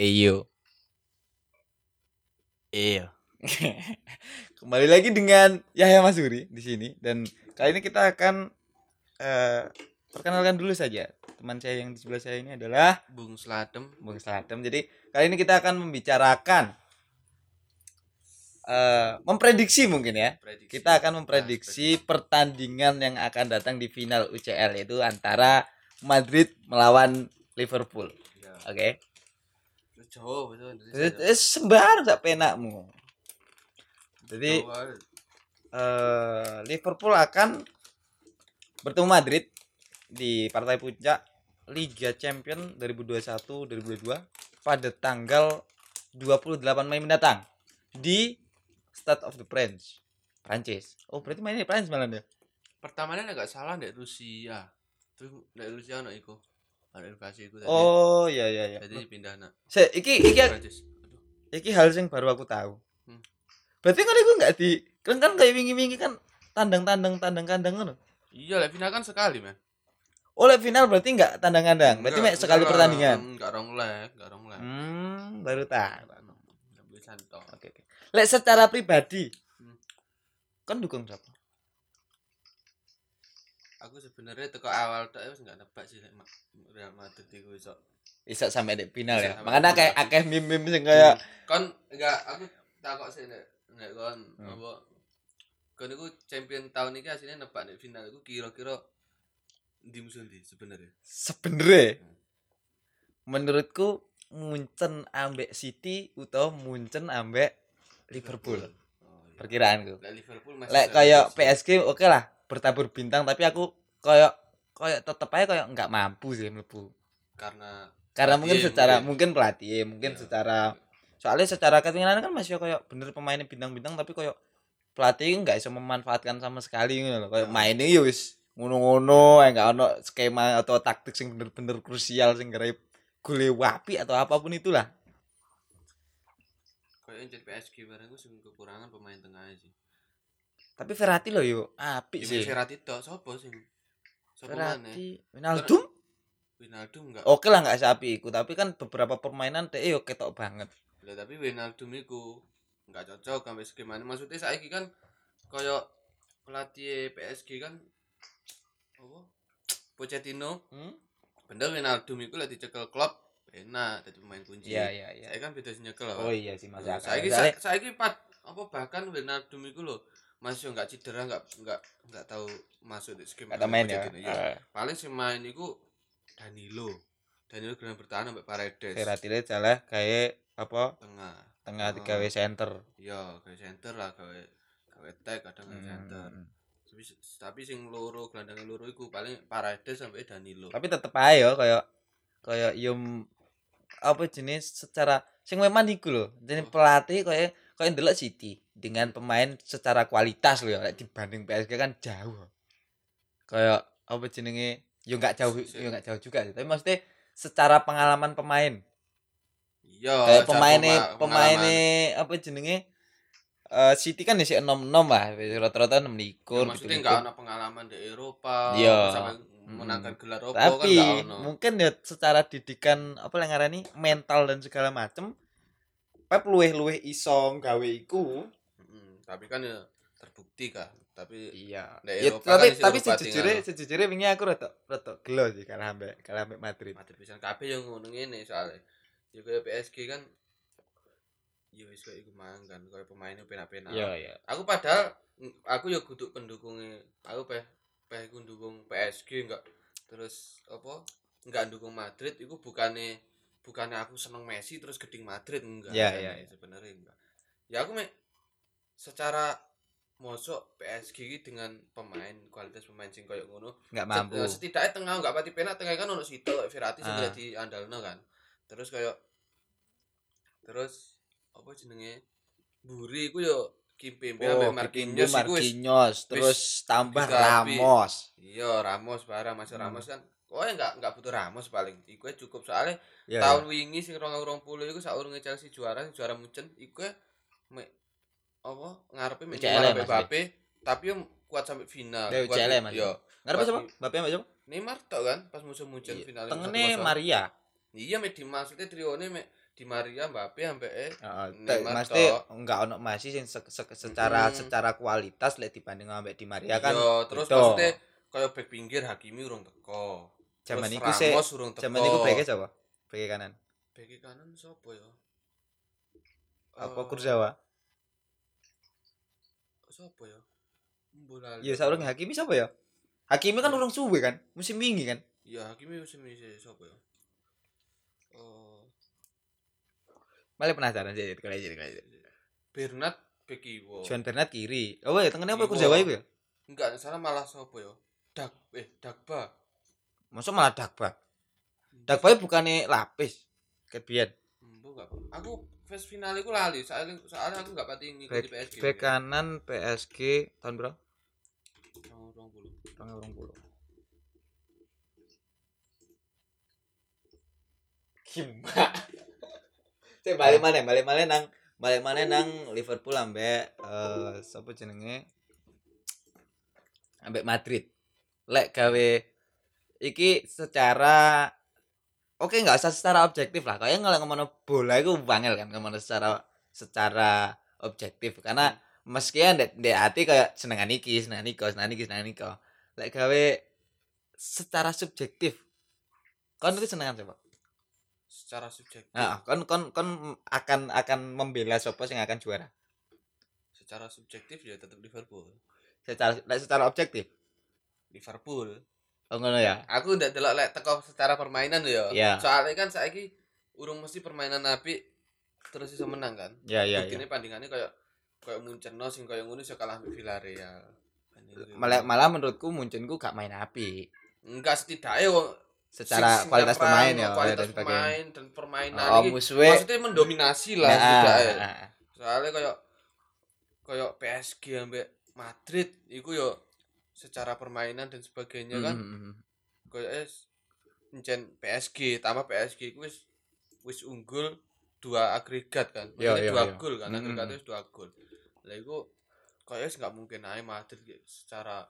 Iyo. Iyo. Kembali lagi dengan Yahya Masuri di sini dan kali ini kita akan eh perkenalkan dulu saja. Teman saya yang di sebelah saya ini adalah Bung Sladem Bung Sladem. Jadi kali ini kita akan membicarakan eh memprediksi mungkin ya. prediksi. Kita akan memprediksi pertandingan yang akan datang di final UCL yaitu antara Madrid melawan Liverpool. Ya. Oke. Terus Jawa betul Indonesia. Eh, eh, sembarang sak penakmu. Jadi eh, Liverpool akan bertemu Madrid di partai puncak Liga Champion 2021-2022 pada tanggal 28 Mei mendatang di Stade of the Prince, Prancis. Oh, berarti mainnya di Prancis malah ya? Pertamanya enggak salah ndek Rusia. Ndek Rusia ono iku. Tadi. Oh, iya iya iya. Jadi pindah nak Se, iki iki iki hal yang baru aku tahu. Hmm. Berarti kan itu enggak di kan kan kayak wingi-wingi kan tandang-tandang tandang-kandang ngono. Iya, lek final kan sekali, men. Oleh final berarti enggak tandang-kandang. Berarti mek sekali enggak, pertandingan. Enggak rong leg, enggak rong leg. Hmm, baru santok. Oke, oke. Lek secara pribadi, Hmm. kan dukung siapa? Aku sebenarnya teko awal tok wis enggak nebak sih lek Ma- Real Madrid iku iso. Bisa sampai di final ya. Makanya kayak akeh meme-meme sing kayak Kon enggak aku takok sih nek nek kon Hmm. apa kon iku champion tahun ini aslinya nebak nek final iku kira-kira di musuh ndi sebenarnya. sebenarnya menurutku Munchen ambek City atau Munchen ambek Liverpool. Oh, iya. Perkiraanku. Lek Liverpool masih Lek kayak sih. PSG oke lah bertabur bintang tapi aku kayak kayak tetep aja kayak nggak mampu sih mlebu. karena Karena mungkin secara mungkin. mungkin pelatih, mungkin Iya. secara soalnya secara ketinggalan kan masih kayak bener pemainnya bintang-bintang tapi kayak pelatih nggak bisa memanfaatkan sama sekali gitu loh. Kayak Ya. mainnya ya wis ngono-ngono, ya nggak ono skema atau taktik sing bener-bener krusial sing gara gole wapi atau apa pun itulah. kayak yang jadi PSG bareng iku sing kekurangan pemain tengah sih. Tapi Verratti loh yo apik Di sih. Verratti tok sapa sing Verratti, Wijnaldum Wijnaldum enggak. oke lah nggak sapi iku, tapi kan beberapa permainan deh yo ketok banget. Lah tapi Wijnaldum iku enggak cocok sampai segimana maksudnya saiki kan koyo pelatih PSG kan apa Pochettino Hmm? bener Wijnaldum iku lek dicekel klub enak dadi pemain kunci. Iya iya iya. Saya kan beda nyekel Oh iya sih Mas Nah, Aka. saiki Soalnya- sa- saiki pat apa bahkan Wijnaldum iku lho masih enggak cedera enggak enggak enggak tahu masuk di skema Kata main ya. Iya. Eh, Paling sing main iku Danilo. Danilo gelandang bertahan sampai Paredes. Verratti le salah kayak apa tengah. tengah Oh. tiga W center. Iya, gawe center lah, gawe gawe tag kadang gawe center. Hmm. Tapi tapi sing loro gelandang loro iku paling Paredes sampai Danilo. Tapi tetep aja yo kayak kayak yum apa jenis secara sing memang iku lho. Jadi Oh. pelatih kayak kayak ndelok City dengan pemain secara kualitas lho ya dibanding PSG kan jauh. Kayak apa jenenge yo nggak jauh yo nggak jauh juga sih. Tapi maksudnya secara pengalaman pemain Iya, kayak pemainnya pema- pemainnya apa jenenge eh City kan isi enom enom lah rata-rata enam likur Ya, maksudnya gitu enggak ada pengalaman di Eropa Iya. sampai Mm-mm. menangkan gelar Eropa tapi kan enggak ono. mungkin ya secara didikan apa yang ngarani mental dan segala macem Pep luweh luweh iso gawe iku Mm, tapi kan ya terbukti kan. Tapi iya ya, tapi kan tapi sejujurnya sejujurnya wingi aku rada rada gelo sih kalah ambek kalah ambek Madrid Madrid pisan kabeh yang ngono ngene soalnya. Ya kayak PSG kan ya wis kayak iku mang kan, kayak pemainnya penak-penak. iya aku padahal aku ya kudu pendukungnya aku peh peh aku dukung PSG enggak terus apa enggak dukung Madrid itu bukannya bukannya aku seneng Messi terus geding Madrid enggak Iya, kan, ya, iya. sebenarnya enggak ya aku me secara mosok PSG dengan pemain kualitas pemain sing koyo ngono nggak set- mampu eh, setidaknya tengah enggak pati penak tengah kan ono Sito kayak Verratti sing Ah. dadi andalno kan terus kayak terus apa jenenge Buri iku yo Kimpembe Oh, ambek Marquinhos, Marquinhos terus tambah. Ramos. iya Ramos barang masuk Hmm. Ramos kan oh enggak enggak butuh Ramos paling iku cukup soalnya Ya, tahun wingi sing 2020 iku saurunge Chelsea juara juara Munchen iku me apa ngarepe me UCL Neymar ambek Mas, Mbappe tapi yo kuat sampai final Ya, kuat, ya, Mas. yo Ngarep Pas siapa? Bapak Mbak siapa? Neymar tok kan pas musuh Munchen Iya. final Tengene Maria. iya me di maksudnya trione me Di Maria Mbappe ambek eh Neymar mesti enggak ono masih sing se- se- secara Mm-mm. secara kualitas lek dibanding ambek Di Maria kan. Iya, terus beda. maksudnya kaya back pinggir Hakimi urung teko. Zaman Terus iku sih zaman iku beke sapa? Beke kanan. Bek kanan sapa ya? Apa Eh, Kurzawa? Sapa ya? Bola. Iya, saurung Hakimi sapa ya? Hakimi kan urung suwe kan, musim wingi kan. Iya, Hakimi musim ini sapa ya? Oh, Malah penasaran sih kalau jadi kalau jadi. Bernat bek kiwa. Juan Bernat kiri. Oh, ya tengene apa. Kurzawa iku ya? Enggak, salah malah sapa ya? Dak eh Dagba. Masa malah Dagba. Dagba bukannya lapis. Kebian. Enggak. Aku fase final iku lali, soalnya soalnya aku enggak pati ngikuti Bek, PSG. bek kanan PSG tahun berapa? Tahun 20. Tahun 20. Gimana? Saya balik mana? Balik mana nang balik mana nang Liverpool ambek eh sapa jenenge? Ambek Madrid. Lek gawe iki secara Oke nggak usah secara objektif lah. Kayak ngelak ngomong bola itu bangel kan ngomong secara secara objektif karena meski ndek ndek hati kayak senengan iki, senengan iki, senengan iki, senengan iki. Lek gawe secara subjektif. Kon itu senengan siapa? Secara subjektif. Nah, kon kon kon akan akan membela siapa yang akan juara. Secara subjektif ya tetap Liverpool. Secara secara objektif. Liverpool. Oh ngono ya. Aku ndak delok lek teko secara permainan ya. Iya. Soalnya kan saiki urung mesti permainan apik terus iso menang kan. Ya ya Buktine ya. pandingannya kayak kayak Munchen sing kayak ngono iso kalah Villarreal. Itu. Malah malah menurutku Muncenku gak main api. enggak setidaknya wong Secara sing- kualitas pemain ya kualitas dan pemain dan permainan Oh, musuhnya maksudnya mendominasi lah Nah, ah, ah. Soalnya kayak kayak PSG ambek Madrid iku yo secara permainan dan sebagainya kan Hmm, hmm. kayak es encen PSG tambah PSG wis wis unggul dua agregat kan Maksudnya iya, dua iya. gol kan Mm, agregatnya mm. wis dua gol lah iku kayak wis nggak mungkin aja Madrid secara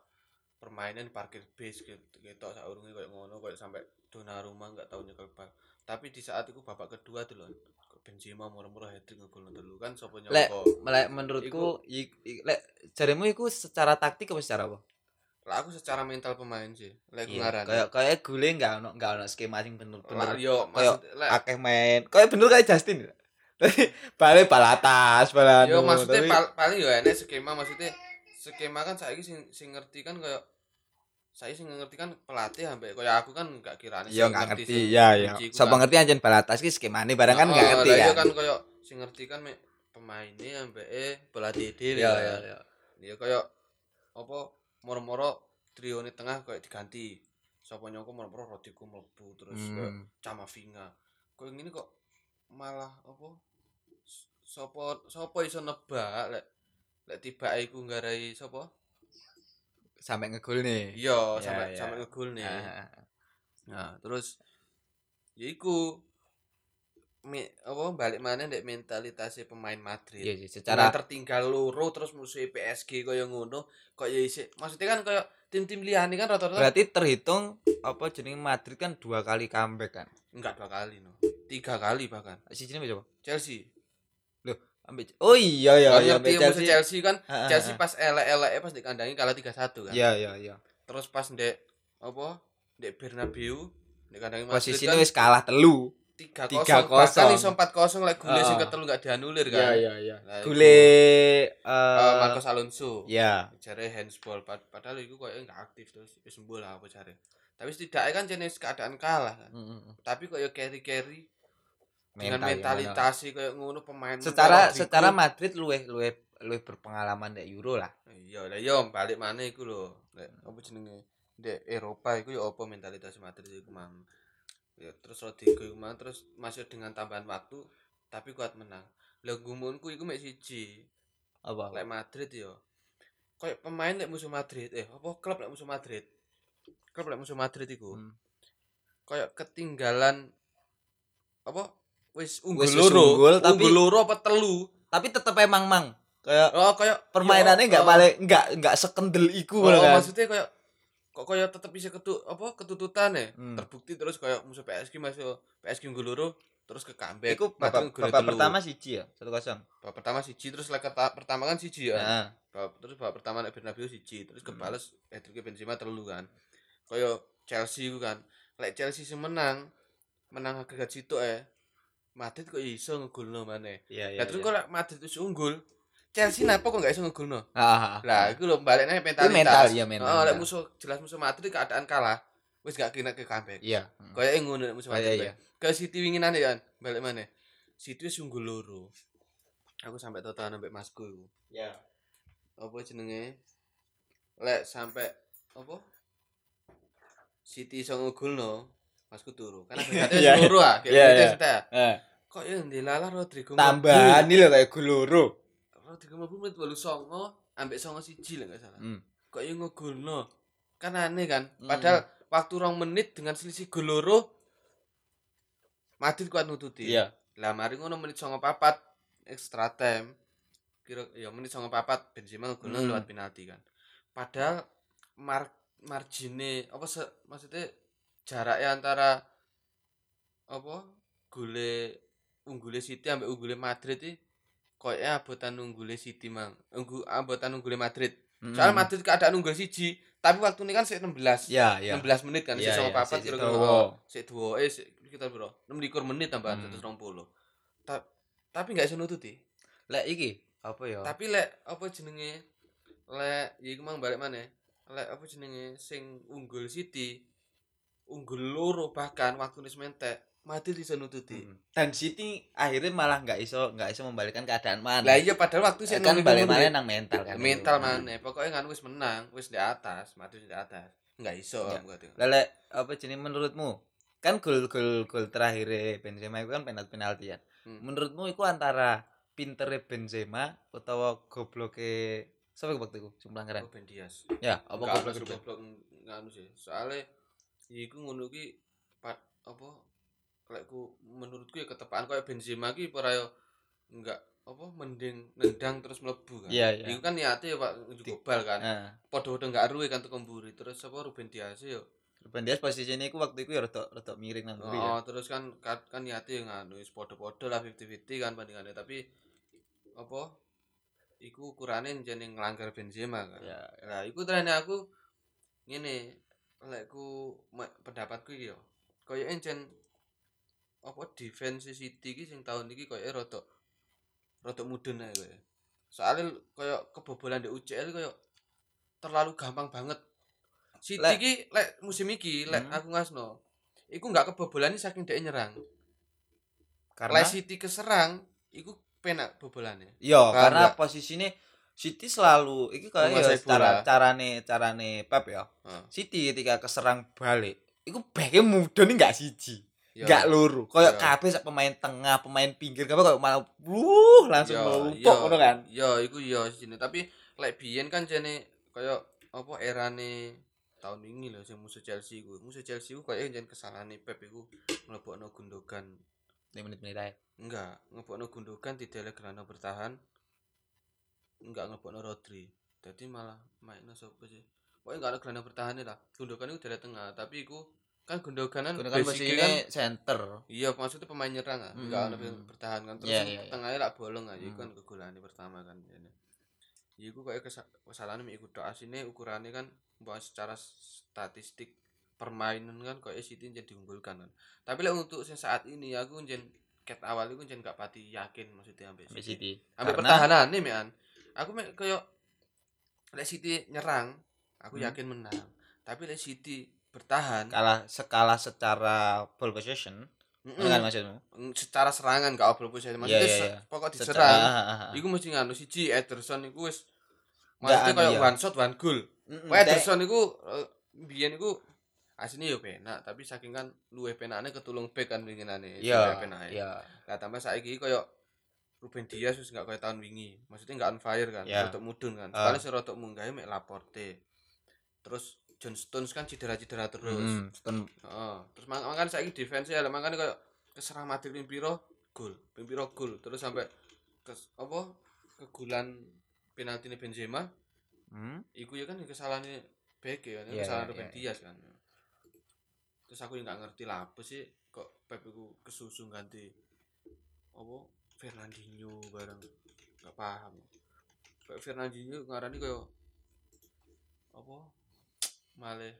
permainan parkir base gitu gitu saurunge kayak ngono kayak sampai Donnarumma nggak tahu nyekel bal tapi di saat itu babak kedua tuh loh Benzema murah-murah hat-trick ngegol dulu kan sapa Lek, nyangka Lek menurutku lek jarimu iku secara taktik apa secara apa? Lah aku secara mental pemain sih lek Iya, ngarani kayak kayak gule enggak ono enggak ono skema sing bener-bener yo kayak akeh main. Kayak bener kayak Justin. Tapi balik bal atas, bal Yo anu, maksudnya tapi- pal- paling yo enek skema maksudnya skema kan saiki sing sing ngerti kan kayak saya sing ngerti kan pelatih ambek kayak aku kan enggak kirane Iya sing enggak ngerti. Ya ya. Sapa kan. ngerti anjen bal atas ki skemane barang kan enggak ngerti iya kan. kayak sing ngerti kan pemainnya eh pelatih Iya kan. iya iya. Ya kayak apa moro-moro trio ini tengah kayak diganti. Sapa nyangka moro-moro Rodrigo mlebu terus kayak Hmm. Camavinga. Kok ngene kok malah apa sapa sapa iso nebak lek lek tiba iku nggarai sapa? Sampai ngegol nih. Iya, Ya, sampai ya. sampai ngegol nih. Ah, ah, ah. Nah, terus ya iku me, apa balik mana ndek mentalitasnya pemain Madrid. Iya Cara secara tertinggal loro terus musuh PSG kaya ngono, kok ya isih. Maksudnya kan kaya tim-tim liyane kan rata-rata berarti terhitung apa jeneng Madrid kan dua kali comeback kan. enggak dua kali no. Tiga kali bahkan. Si jenenge coba. Chelsea. Ambil Oh iya iya Kan iya ambil musuh Chelsea kan Ah, ah, Chelsea ah. pas elek-elek pas dikandangi kalah 3-1 kan. Iya iya iya. Terus pas ndek apa? Ndek Bernabeu dikandangi Madrid Posisinya kan wis kalah telu. 3-0 3-0. bahkan iso 4-0 lek gule sing Ah. ketelu gak dianulir kan. iya iya. Nah, iku, Gule eh, eh Marcos Alonso. ya. Jare handsball pad- padahal iku koyo enggak aktif terus wis sembuh lah apa jare. Tapi setidaknya kan jenis keadaan kalah kan. Mm, mm, Tapi koyo carry-carry mm. dengan Mental ya, mentalitas koyo ngono pemain secara secara Madrid luwe luwe luwe berpengalaman di Euro lah. iya lah yo balik mana iku lho. Apa jenenge? Dek Eropa iku yo apa mentalitas Madrid iku mang. Ya terus Rodrigo mang terus masih dengan tambahan waktu tapi kuat menang. Lah gumunku iku mek siji. Apa? lek Madrid yo kayak pemain lek musuh Madrid eh apa klub lek musuh Madrid klub lek musuh Madrid iku Hmm. kayak ketinggalan apa wis unggul loro unggul, tapi- unggul loro apa telu Tapi tetep emang mang kayak oh kayak permainannya yo, nggak oh, paling nggak nggak sekendel iku oh, kan. maksudnya kayak kok kayak tetep bisa ketu apa ketututan ya Hmm. terbukti terus kayak musuh PSG masuk PSG unggul loro terus ke comeback Iku Madrid babak, babak pertama siji ya, 1-0. babak pertama siji terus keta- pertama kan siji ya Heeh. babak, terus babak pertama nek Bernabeu siji terus Hmm. kebales hat-trick Benzema telu kan kaya Chelsea ku kan lek Chelsea sing menang menang agregat situ eh Madrid kok iso ngegolno maneh Iya, iya. Lah terus iya. kok lek Madrid wis unggul Chelsea napa kok gak iso ngegolno Ah, ah, ah. lah iku lho baliknya mentalitas mental, iya, mental, oh, lek musuh jelas musuh Madrid keadaan kalah wis gak kena ke comeback Iya. Hmm. kaya ngono nek musuh Madrid iya. ke City winginane kan balik mana City wis unggul loro aku sampai total sampai masku iku Iya. apa jenenge lek sampai apa City iso ngegolno masku turu karena berarti Iya, wis loro ah kayak iya, gitu iya. sudah Eh, kok ya ndelalah Rodrigo tambahan ini lho kayak gol loro. mlebu. Rodrigo mlebu menit 89 ambek 91 lah enggak salah Hmm. kok ya ngegolno kan aneh kan Hmm. padahal waktu rong menit dengan selisih gol loro Madrid kuat nututi Iya. lah mari ngono menit 94 extra time kira ya menit 94 Benzema ngegolno Hmm. lewat penalti kan padahal mar margine apa se, maksudnya jaraknya antara apa gole unggule City ambek unggule Madrid iki koyo abotan unggule City mang unggu abotan unggule Madrid Hmm. soalnya Madrid keadaan unggul siji tapi waktu ini kan sik 16 Iya, iya. 16 menit kan sik iya, 94 sik kira-kira dawa. sik duo eh kita bro 16 menit tambahan Hmm. 120 Ta tapi gak iso nututi Lek iki apa ya? tapi lek apa jenenge lek ya iku mang balik mana lek apa jenenge sing unggul City unggul loro bahkan waktu wis mentek Madrid iso nututi Hmm. Dan City akhirnya malah nggak iso nggak iso membalikan keadaan mana. lah iya padahal waktu sih kan balik mana nang mental kan. mental Hmm. mana pokoknya kan wis menang wis di atas Madrid di atas nggak iso Ya. Lah, apa jenis menurutmu? Kan gol gol gol terakhir Benzema itu kan penalti penalti ya. Hmm. Menurutmu itu antara pintere Benzema atau gobloke siapa waktu itu? Jumlah keren. Ben Dias Ya, apa goblok goblok nganu sih soalnya iku ngono ki pat apa lekku menurutku ya ketepaan kayak Benzema ki ora yo enggak apa mending nendang terus mlebu kan. Iya, iya. iku kan niate ya Pak Di- bal kan. Nah, padha-padha enggak aruhe kan tekan mburi. Terus apa Ruben Dias yo. Ruben Dias posisinya itu waktu itu ya rada rada miring nang mburi ya. oh terus kan kan, kan niate ya nganu wis padha-padha lah 50-50 kan bandingannya. Tapi apa iku ukurane jeneng nglanggar Benzema kan. Ya, Nah, iku trennya aku ngene, lekku pendapatku iki yo. Kaya encen apa defense City iki sing tahun iki kaya rada rada mudun ae kaya. Soalnya kaya kebobolan di UCL kaya terlalu gampang banget. City iki lek musim iki lek Hmm. aku ngasno. Iku nggak kebobolan saking dhek nyerang. karena Lek City keserang, iku penak bobolannya. Iya, karena nggak? posisinya City selalu iki kayak ya cara carane carane Pep ya. Heeh. City ketika keserang balik, iku backnya mudah nih nggak siji, Ya. nggak luru. Ya. kabeh sak pemain tengah, pemain pinggir, kabeh kayak malah wuh langsung iya. ngono kan. Ya, iku iya sini. Tapi lek biyen kan jane kaya apa erane tahun ini lho sing musuh Chelsea iku. Musuh Chelsea iku kaya jen kesalahane Pep iku mlebokno Gundogan. 5 menit-menit aja. Enggak, ngebokno Gundogan tidak gelandang bertahan. Enggak ngebokno Rodri. Jadi malah mainnya sapa sih? Pokoknya enggak ada gelandang bertahan lah. Gundogan itu dari tengah, tapi iku kan Gundogan kan Kan basicnya posisinya center. Iya, maksudnya pemain nyerang kan, Hmm. enggak ada yang bertahan kan. Terus Iya, yang iya, iya. tengahnya lah bolong aja, itu Hmm. kan kegolane pertama kan. Ini. Iku kayak kesa kesalahan iku tok asine ukurannya kan bahwa secara statistik permainan kan kayak City jadi diunggulkan kan. Tapi lah untuk saat ini aku jen ket awal itu jen gak pati yakin maksudnya Sampai City. City. Sampai Karena pertahanan nih mean. Aku kayak lek City nyerang, aku Hmm. yakin menang. Tapi lek City bertahan, kalah skala secara ball possession, mm-mm, kan maksudmu? Mm, secara serangan gak obrol posisi maksudnya iya, se- iya. pokok Secara diserang ah, ah, ah. iku mesti nganu siji Ederson iku wis maksudnya anu, kayak iya. one shot one goal Wah, kayak- Ederson iku eh, biyen iku aslinya yo penak tapi saking kan luwih penakne ketulung back kan winginane Iya, penake iya. lah tambah saiki koyo Ruben Dias wis gak koyo tahun wingi maksudnya gak on fire kan Iya. rotok mudun kan soalnya si rotok munggah mek Laporte terus John Stones kan cedera-cedera terus Mm, Stone- Heeh. Terus mak makan saiki defense ya, makane koyo keserang Madrid ping piro gol, ping piro gol. Terus sampai kes, apa kegulan penaltine Benzema, Hmm? iku ya kan kesalahannya Beke kan, Iya, kesalahan iya, Ruben iya. Dias kan. Terus aku yang nggak ngerti lah apa sih kok Pep iku kesusu ganti apa Fernandinho bareng gak paham Pep Fernandinho ngarani koyo apa malah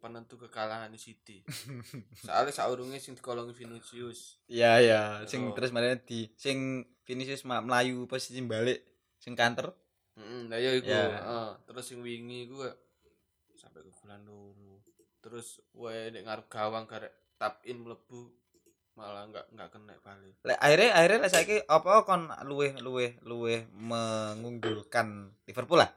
penentu kekalahan di City soalnya saurunge sing dikolongi Vinicius Iya ya, sing terus mana di sing Vinicius melayu posisi balik sing kanter. Heeh, lah ya iku. Ya. Heeh, terus sing wingi iku sampai ke bulan loro. Terus wae nek ngarep gawang garek tap in mlebu malah enggak enggak kena balik. Lek akhirnya akhirnya lek saiki apa kon luweh luweh luweh mengunggulkan Liverpool lah.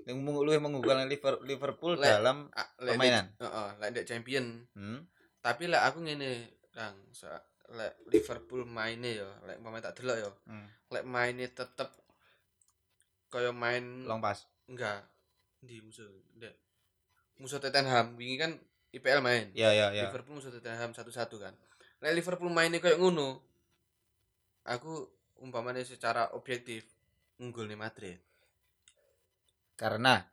Yang meng- luweh mengunggulkan Liver- Liverpool Lek- dalam Ah, lek permainan. Heeh, lek ndek champion. Hmm. Tapi lek aku ngene, Kang, sa- lek Liverpool maine ya, lek pemain tak delok ya. hmm. Lek maine tetep kaya main Long pass. enggak di musuh ndek musuh Tottenham wingi kan IPL main. Ya ya ya. Liverpool musuh Tottenham satu-satu kan. Lek Liverpool mainnya kayak ngono, aku umpamanya secara objektif unggul nih Madrid. Karena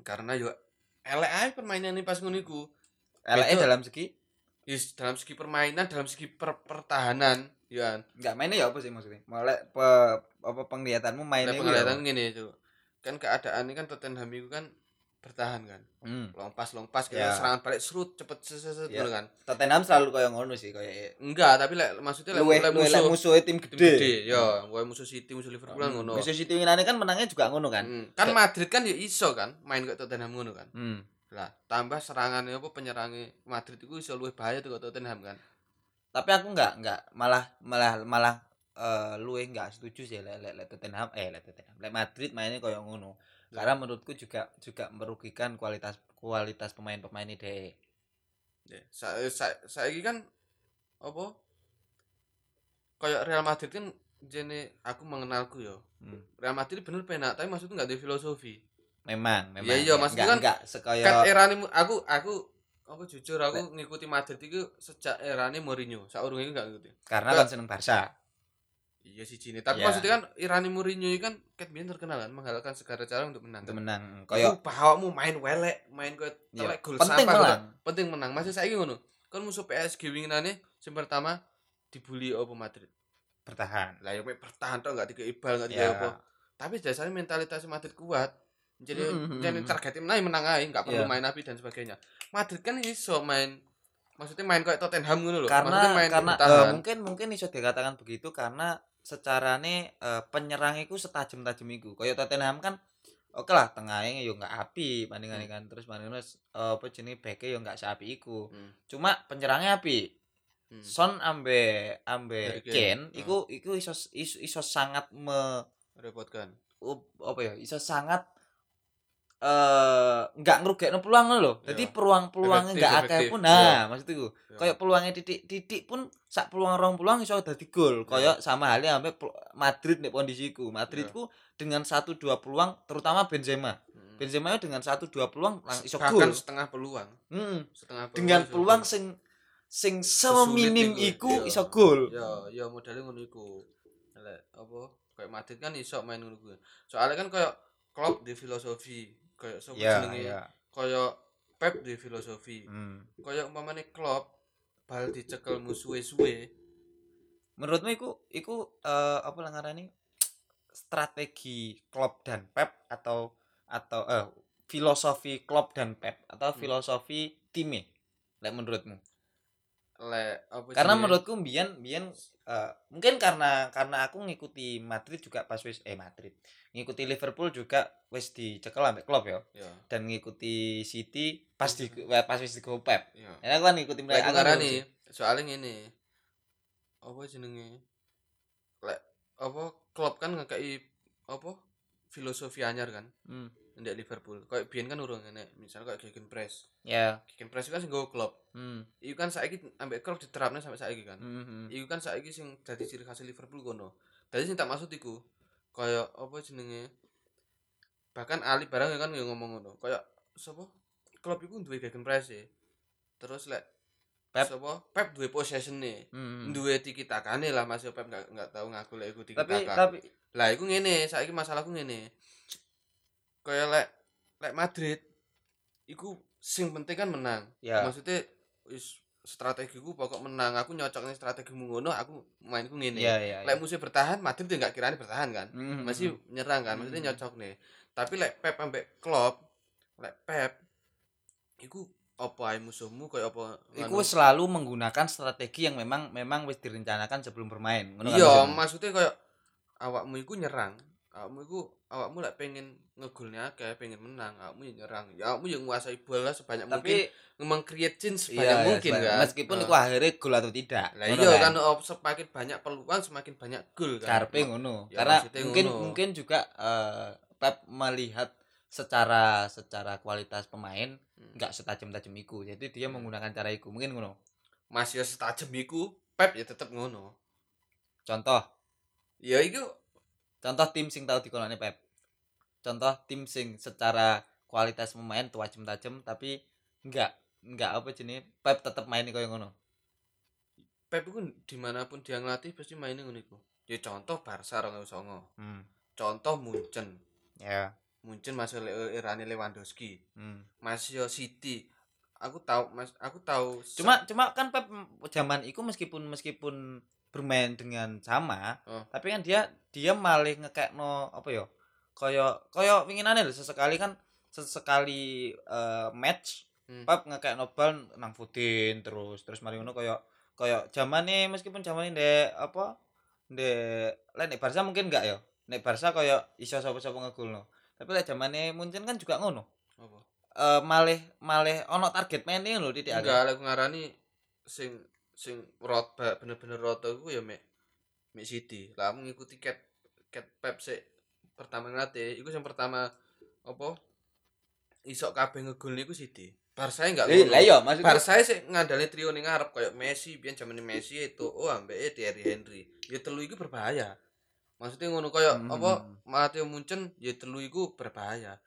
Karena yo elek ae permainan ini pas ngono iku. LE Betul. dalam segi Yes, dalam segi permainan, dalam segi per- pertahanan, ya kan. enggak mainnya ya apa sih maksudnya? Mulai pe, apa penglihatanmu mainnya ya penglihatan ngene itu. Kan keadaan ini kan Tottenham itu kan bertahan kan. Hmm. Long pass, kita Ya. serangan balik serut cepet seset ngono kan. Tottenham selalu kayak ngono sih kayak Enggak, tapi lek maksudnya lek lek luweh lek musuh musuh tim tim gede. gede, ya, wae musuh City, musuh Liverpool kan ngono. Musuh City winane kan menangnya juga ngono kan. Hmm, Kan Madrid kan ya iso kan main kayak Tottenham ngono kan. Hmm. Lah, tambah serangannya apa penyerangnya Madrid itu iso luwih bahaya tuh kayak Tottenham kan. Tapi aku enggak enggak malah malah malah eh luweh enggak setuju sih lek lek lek Tottenham eh lek Tottenham. Lek Madrid mainnya kayak ngono. Karena menurutku juga juga merugikan kualitas kualitas pemain-pemain ini deh. Ya, sa sa saiki kan apa? Kayak Real Madrid kan jene aku mengenalku yo. Hmm. Real Madrid bener penak, tapi maksudnya nggak ada filosofi. Memang, memang. Iya, iya, Enggak- maksudnya kan- enggak sekaya Kan erane mu- aku aku aku jujur aku ngikuti Madrid itu sejak erane Mourinho. Saurunge nggak ngikuti. karena kan seneng Barca. Iya sih Cini. Tapi Iya. maksudnya kan Irani Mourinho ini kan Cat Bian terkenal kan menghalalkan segala cara untuk menang. Untuk kan? menang. Kayak bawamu main welek, main kayak Iya, telek gol penting sampah, menang. gitu. Penting menang. Masih saiki ngono. Kan musuh PSG winginane sing pertama dibully apa Madrid. bertahan. Lah ya mek bertahan tok enggak dikei bal enggak Ya. dikei apa. Tapi dasarnya mentalitas Madrid kuat. Jadi Mm, mm, jadi mm. target menang menang aja, enggak perlu Iya. main api dan sebagainya. Madrid kan iso main maksudnya main kayak Tottenham ngono loh. karena maksudnya main karena bertahan. mungkin mungkin iso dikatakan begitu karena secarane eh, penyerang iku setajam-tajam iku. Kayak Tottenham kan oke lah tengahnya yo enggak api bandingan kan terus bandingan eh, apa jenenge beke yo enggak seapi iku. Hmm. Cuma penyerangnya api. Hmm. Son ambe ambe. Kane Hmm. iku iku iso iso, iso sangat me Repotkan. up- apa ya iso sangat eh nggak ngerugekno peluang lho. Dadi Iya. peluang-peluangnya nggak akeh pun. Iya. Nah, maksudku Ya. kayak peluangnya titik-titik pun sak peluang rong peluang iso dadi gol. Kayak sama halnya sampai Madrid nih kondisiku. Madrid Ya. ku dengan satu dua peluang terutama Benzema. Hmm. Benzema dengan satu dua peluang lang iso Bahkan gol. setengah peluang. Hmm. Setengah peluang. Dengan peluang sing sing seminim iku, iku iya. iso gol. ya ya modalnya ngono iku lek apa kayak Madrid kan iso main ngono kuwi soalnya kan kayak Klopp di filosofi kayak sapa Ya, jenenge ya. kayak Pep di filosofi Hmm. kayak umpamane Klopp bal dicekel musuhe suwe Menurutmu iku iku eh, apa lah ngarani strategi Klopp dan Pep atau atau eh filosofi Klopp dan Pep atau Hmm. filosofi timnya? Lek menurutmu? Lek apa Karena jenenge? menurutku Bian Bian eh, mungkin karena karena aku ngikuti Madrid juga pas wis eh Madrid ngikuti Liverpool juga wis dicekel ambek Klopp ya ya dan ngikuti City pas di pas wis digo Pep. ya aku kan ngikuti lek aku ngarani ngikuti. soalnya ngene apa jenenge lek apa Klopp kan ngekei apa filosofi anyar kan Hmm. Ndek Liverpool. Kayak biyen kan urung enek, misal kayak gegen press. Ya. Gegen press itu kan sing nggawa klub. Hmm. Iku kan saiki ambek klub diterapne sampai saiki kan. Hmm, hmm. Iku kan saiki sing dadi ciri khas Liverpool kono. Dadi sing tak maksud iku kayak apa jenenge? Bahkan Ali barang kan yo ngomong ngono. Kayak sapa? Klub iku duwe gegen press e. Terus lek Pep. sapa? Pep duwe possession e. Hmm. Duwe tiki takane lah Mas Pep enggak enggak tahu ngaku lek iku tiki Tapi tapi Lah iku ngene, saiki masalahku ngene. Kayak lek lek Madrid iku sing penting kan menang. ya Maksudnya wis strategiku pokok menang aku nyocoknya strategimu ngono aku mainku ngene Iya iya. lek musuh bertahan Madrid ya nggak kirani bertahan kan Mhm, masih mhm. menyerang kan maksudnya Hmm. nyocok nih tapi lek Pep ambek Klopp lek Pep iku apa musuhmu koyo apa Iku selalu menggunakan strategi yang memang memang wis direncanakan sebelum bermain. Ngono kan iya maksudnya koyo awakmu iku nyerang awakmu iku awakmu lek pengen ngegolnya akeh pengen menang awakmu ya nyerang ya awakmu yang menguasai bola sebanyak mungkin tapi memang create iya, chance sebanyak iya, mungkin sebanyak- kan meskipun iku akhirnya gol atau tidak. lah iya kan oh, semakin banyak peluang semakin banyak gol kan Karpe ngono. Ya, Karena mungkin ngono. mungkin juga eh, Pep melihat secara secara kualitas pemain Hmm. nggak setajam-tajam iku. Jadi dia Hmm. menggunakan cara iku. Mungkin ngono. masih setajem iku Pep ya tetep ngono Contoh, ya iku contoh tim sing tau dikoloni Pep. Contoh tim sing secara kualitas pemain tajam-tajam tapi enggak enggak apa jenis Pep tetep main koyo ngono. Pep iku di mana pun dia ngelatih pasti mainnya ngono iku ya contoh Barca 2009 Hmm. contoh Munchen Ya. Munchen masih le erane Lewandowski Hmm. masih City aku tahu mas aku tahu Cuma cuma kan Pep zaman itu meskipun meskipun bermain dengan sama, Oh. tapi kan dia dia malah ngekekno apa ya? Kaya kaya winginane lho sesekali kan sesekali eh, match Hmm. Pep ngekekno bal nang Foden terus terus mari ngono kaya kaya zamane meskipun zamane ndek apa ndek lek nek Barca mungkin enggak ya. Nek Barca kaya iso sapa-sapa ngegolno. Tapi lek zamane Munchen kan juga ngono. apa Eh malih malih ono target mainnya lho titik enggak lek ngarani sing sing rot bener-bener roto iku ya mek mek City lah ngikuti cat cat Pep sik pertama ngelatih iku yang pertama apa isok kabeh ngegol niku City Barca enggak Eh, lah iya maksudnya Barca sik ngandalne trio ning ngarep koyo Messi biyen zamane Messi itu oh ambek Thierry Henry. Ya telu iku berbahaya. Maksudnya ngono koyo Hmm. apa Matteo Munchen ya telu iku berbahaya.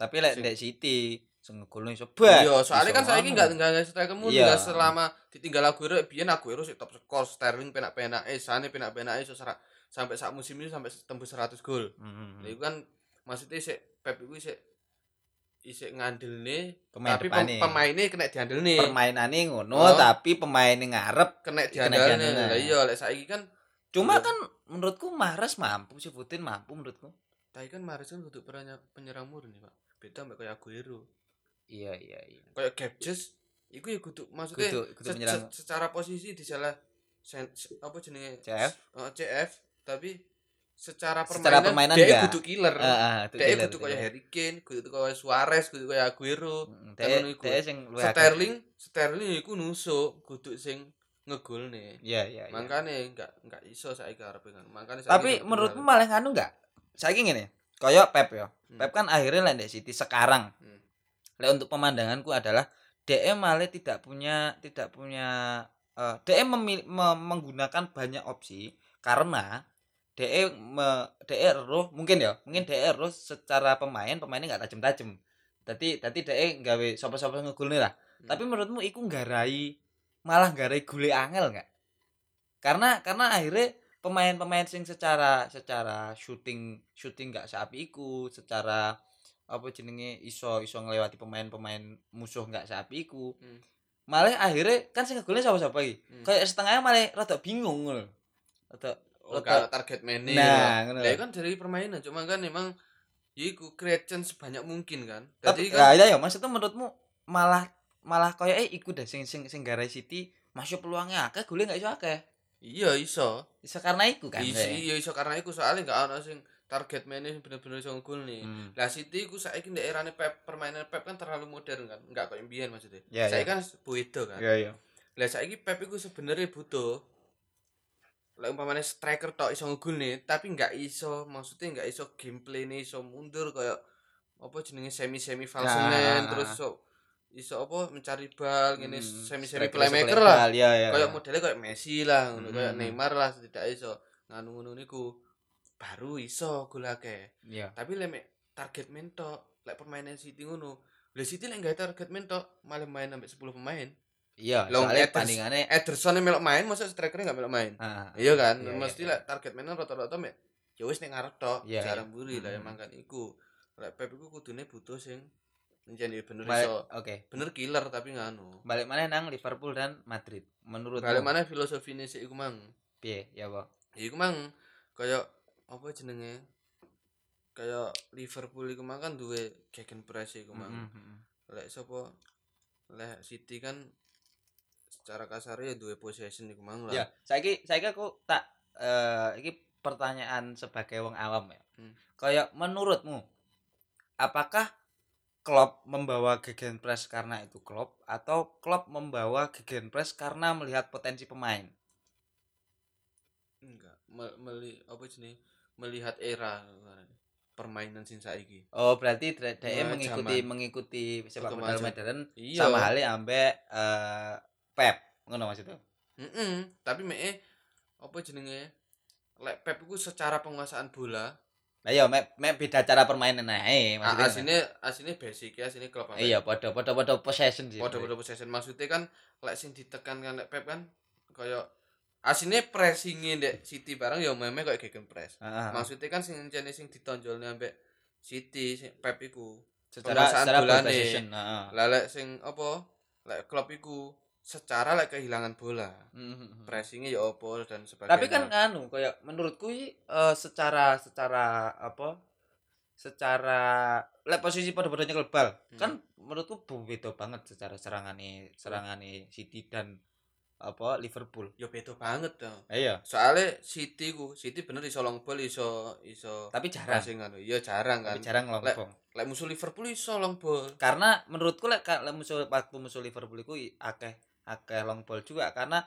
Tapi lek Sing- ndek City sing ngegolno iso bak. Iya, soalnya kan saiki enggak enggak strikermu Iya. enggak selama ditinggal Aguero biyen Aguero sik top skor Sterling penak-penak eh Sane penak-penak iso serak sampai sak musim ini sampai tembus 100 gol. Hmm. Lha iku kan maksudnya sik Pep iku sik isik ngandelne pemain tapi depane. pem, pemainnya kena diandelne. permainane ngono Oh. tapi pemain ngarep Kena diandelne. Lah iya lek saiki kan cuma Iya. kan menurutku Mahrez mampu sih Putin mampu menurutku tapi kan Mahrez kan kudu penyerang penyerang murni, Pak. Beda mbek kayak Aguero. Iya iya iya Kayak Gabjes iku ya kudu maksudnya Kudu- kudu se- se- secara posisi di salah sen- se- apa jenenge CF Oh, CF tapi secara Secara permainan, permainan dia enggak. kudu killer. ah, itu dia killer, kudu killer. Harry Kane, kudu kayak Suarez, kudu kayak Aguero. Mm, ngono iku. dek sing. Sterling, Sterling iku nusuk, kudu sing ngegolne. iya iya iya. Makane enggak enggak iso kan. Makane saiki tapi menurutmu malah nganu enggak saiki ngene koyo Pep ya Hmm. Pep kan akhirnya ndek City sekarang Hmm. Lek untuk pemandanganku adalah DM malah tidak punya tidak punya eh DM memil- me- menggunakan banyak opsi karena DE me, DE roh mungkin ya mungkin DE roh secara pemain pemainnya nggak tajam-tajam. Tadi tadi DE gawe sapa-sapa ngegolne lah. Hmm. tapi menurutmu iku nggarai malah nggarai gule angel nggak? Karena karena akhirnya pemain-pemain sing secara secara shooting shooting nggak seapi iku secara apa jenenge iso iso ngelewati pemain-pemain musuh nggak seapi iku Hmm. malah akhirnya kan sing ngegolne sapa-sapa iki Hmm. kayak setengahnya malah rada bingung ngono rada oh, rada- target mainnya. Nah, ngono. Lah kan dari permainan cuma kan emang ya iku create chance sebanyak mungkin kan. Jadi ya kan ya ya maksudnya menurutmu malah malah kayak eh iku deh sing sing sing garai City masuk peluangnya akeh gule nggak iso akeh iya iso. iso karena iku kan iya iso karena iku soalnya gak ono sing target mainnya bener-bener iso ngegol nih. Hmm. Lah City iku saiki ndek erane Pep permainan Pep kan terlalu modern kan. Enggak koyo mbiyen maksudnya. Ya, saiki ya. kan beda kan. Iya iya. Lah saiki Pep iku sebenarnya butuh lek umpamane striker tok iso ngegol nih, tapi enggak iso maksudnya enggak iso gameplay nih iso mundur kayak apa jenenge semi-semi false Ah, nine, ah, terus ah. iso iso apa mencari bal ngene Hmm, semi-semi striker playmaker lah. bal, Iya iya. Kayak modelnya kayak Messi lah, Hmm, kayak. Neymar lah setidaknya iso nganu ngono niku. Baru iso gol akeh. Iya. Tapi lek mek target main tok, lek permainan City ngono. Lah City lek gak target main tok, malah main sampai 10 pemain. Iya, Long soalnya bandingannya Ederson yang melok main, masa strikernya gak melok main. ah, Iya kan? Iya, Mesti iya, lek target mainan rata-rata mek ya wis ning ngarep tok, Iya, jarang iya. mburi lah Mm-mm. emang kan iku. Lek Pep iku kudune butuh sing jadi bener Balik- iso oke bener killer tapi nganu balik mana nang Liverpool dan Madrid menurut balik mana filosofine sih iku mang piye ya apa Ya iku mang kaya apa jenenge? Kaya Liverpool iku kan duwe gegen press iku mang. Mm, mm, mm. lek sapa? Lek City kan secara kasar ya duwe possession iku mang lah. Ya saiki saiki aku tak eh iki pertanyaan sebagai wong awam ya. Hmm. kayak menurutmu apakah Klopp membawa gegenpress karena itu Klopp atau Klopp membawa gegenpress karena melihat potensi pemain? Enggak. Me- meli apa jenenge melihat era permainan sing saiki. Oh berarti dia dia Nah, mengikuti zaman. mengikuti sepak bola modern iya. sama halnya ambek eh Pep. Ngono maksudnya? Mm-mm, tapi me apa jenenge? Lek Pep iku secara penguasaan bola. Nah iya, mek mek beda cara permainan ae maksudnya. asine asine basic ya asine klub Iya, padha padha padha possession sih. Podo-podo possession. Maksudnya kan lek sing ditekan kan lek Pep kan kaya asine pressingnya ndek City bareng ya meme kayak gegen press. Heeh. Maksudnya kan sing jenis sing ditonjolne ambek City sing Pep iku. secara secara possession, heeh. Lah lek sing apa? Lek klub iku secara lek kehilangan bola. Mhm. Pressingnya ya opo dan sebagainya. Tapi kan anu kayak menurutku eh, secara secara apa? Secara lek posisi padha-padha nyekel bal, Hmm. kan menurutku beda banget secara serangane serangane City dan apa Liverpool. ya beda banget dong. Iya, Soalnya City ku, City bener iso long ball iso iso tapi jarang. passing anu. Ya jarang kan. Tapi jarang Lek- lompong. Lek musuh Liverpool iso long ball. karena menurutku lek lek musuh waktu musuh Liverpool iku akeh akeh long ball juga karena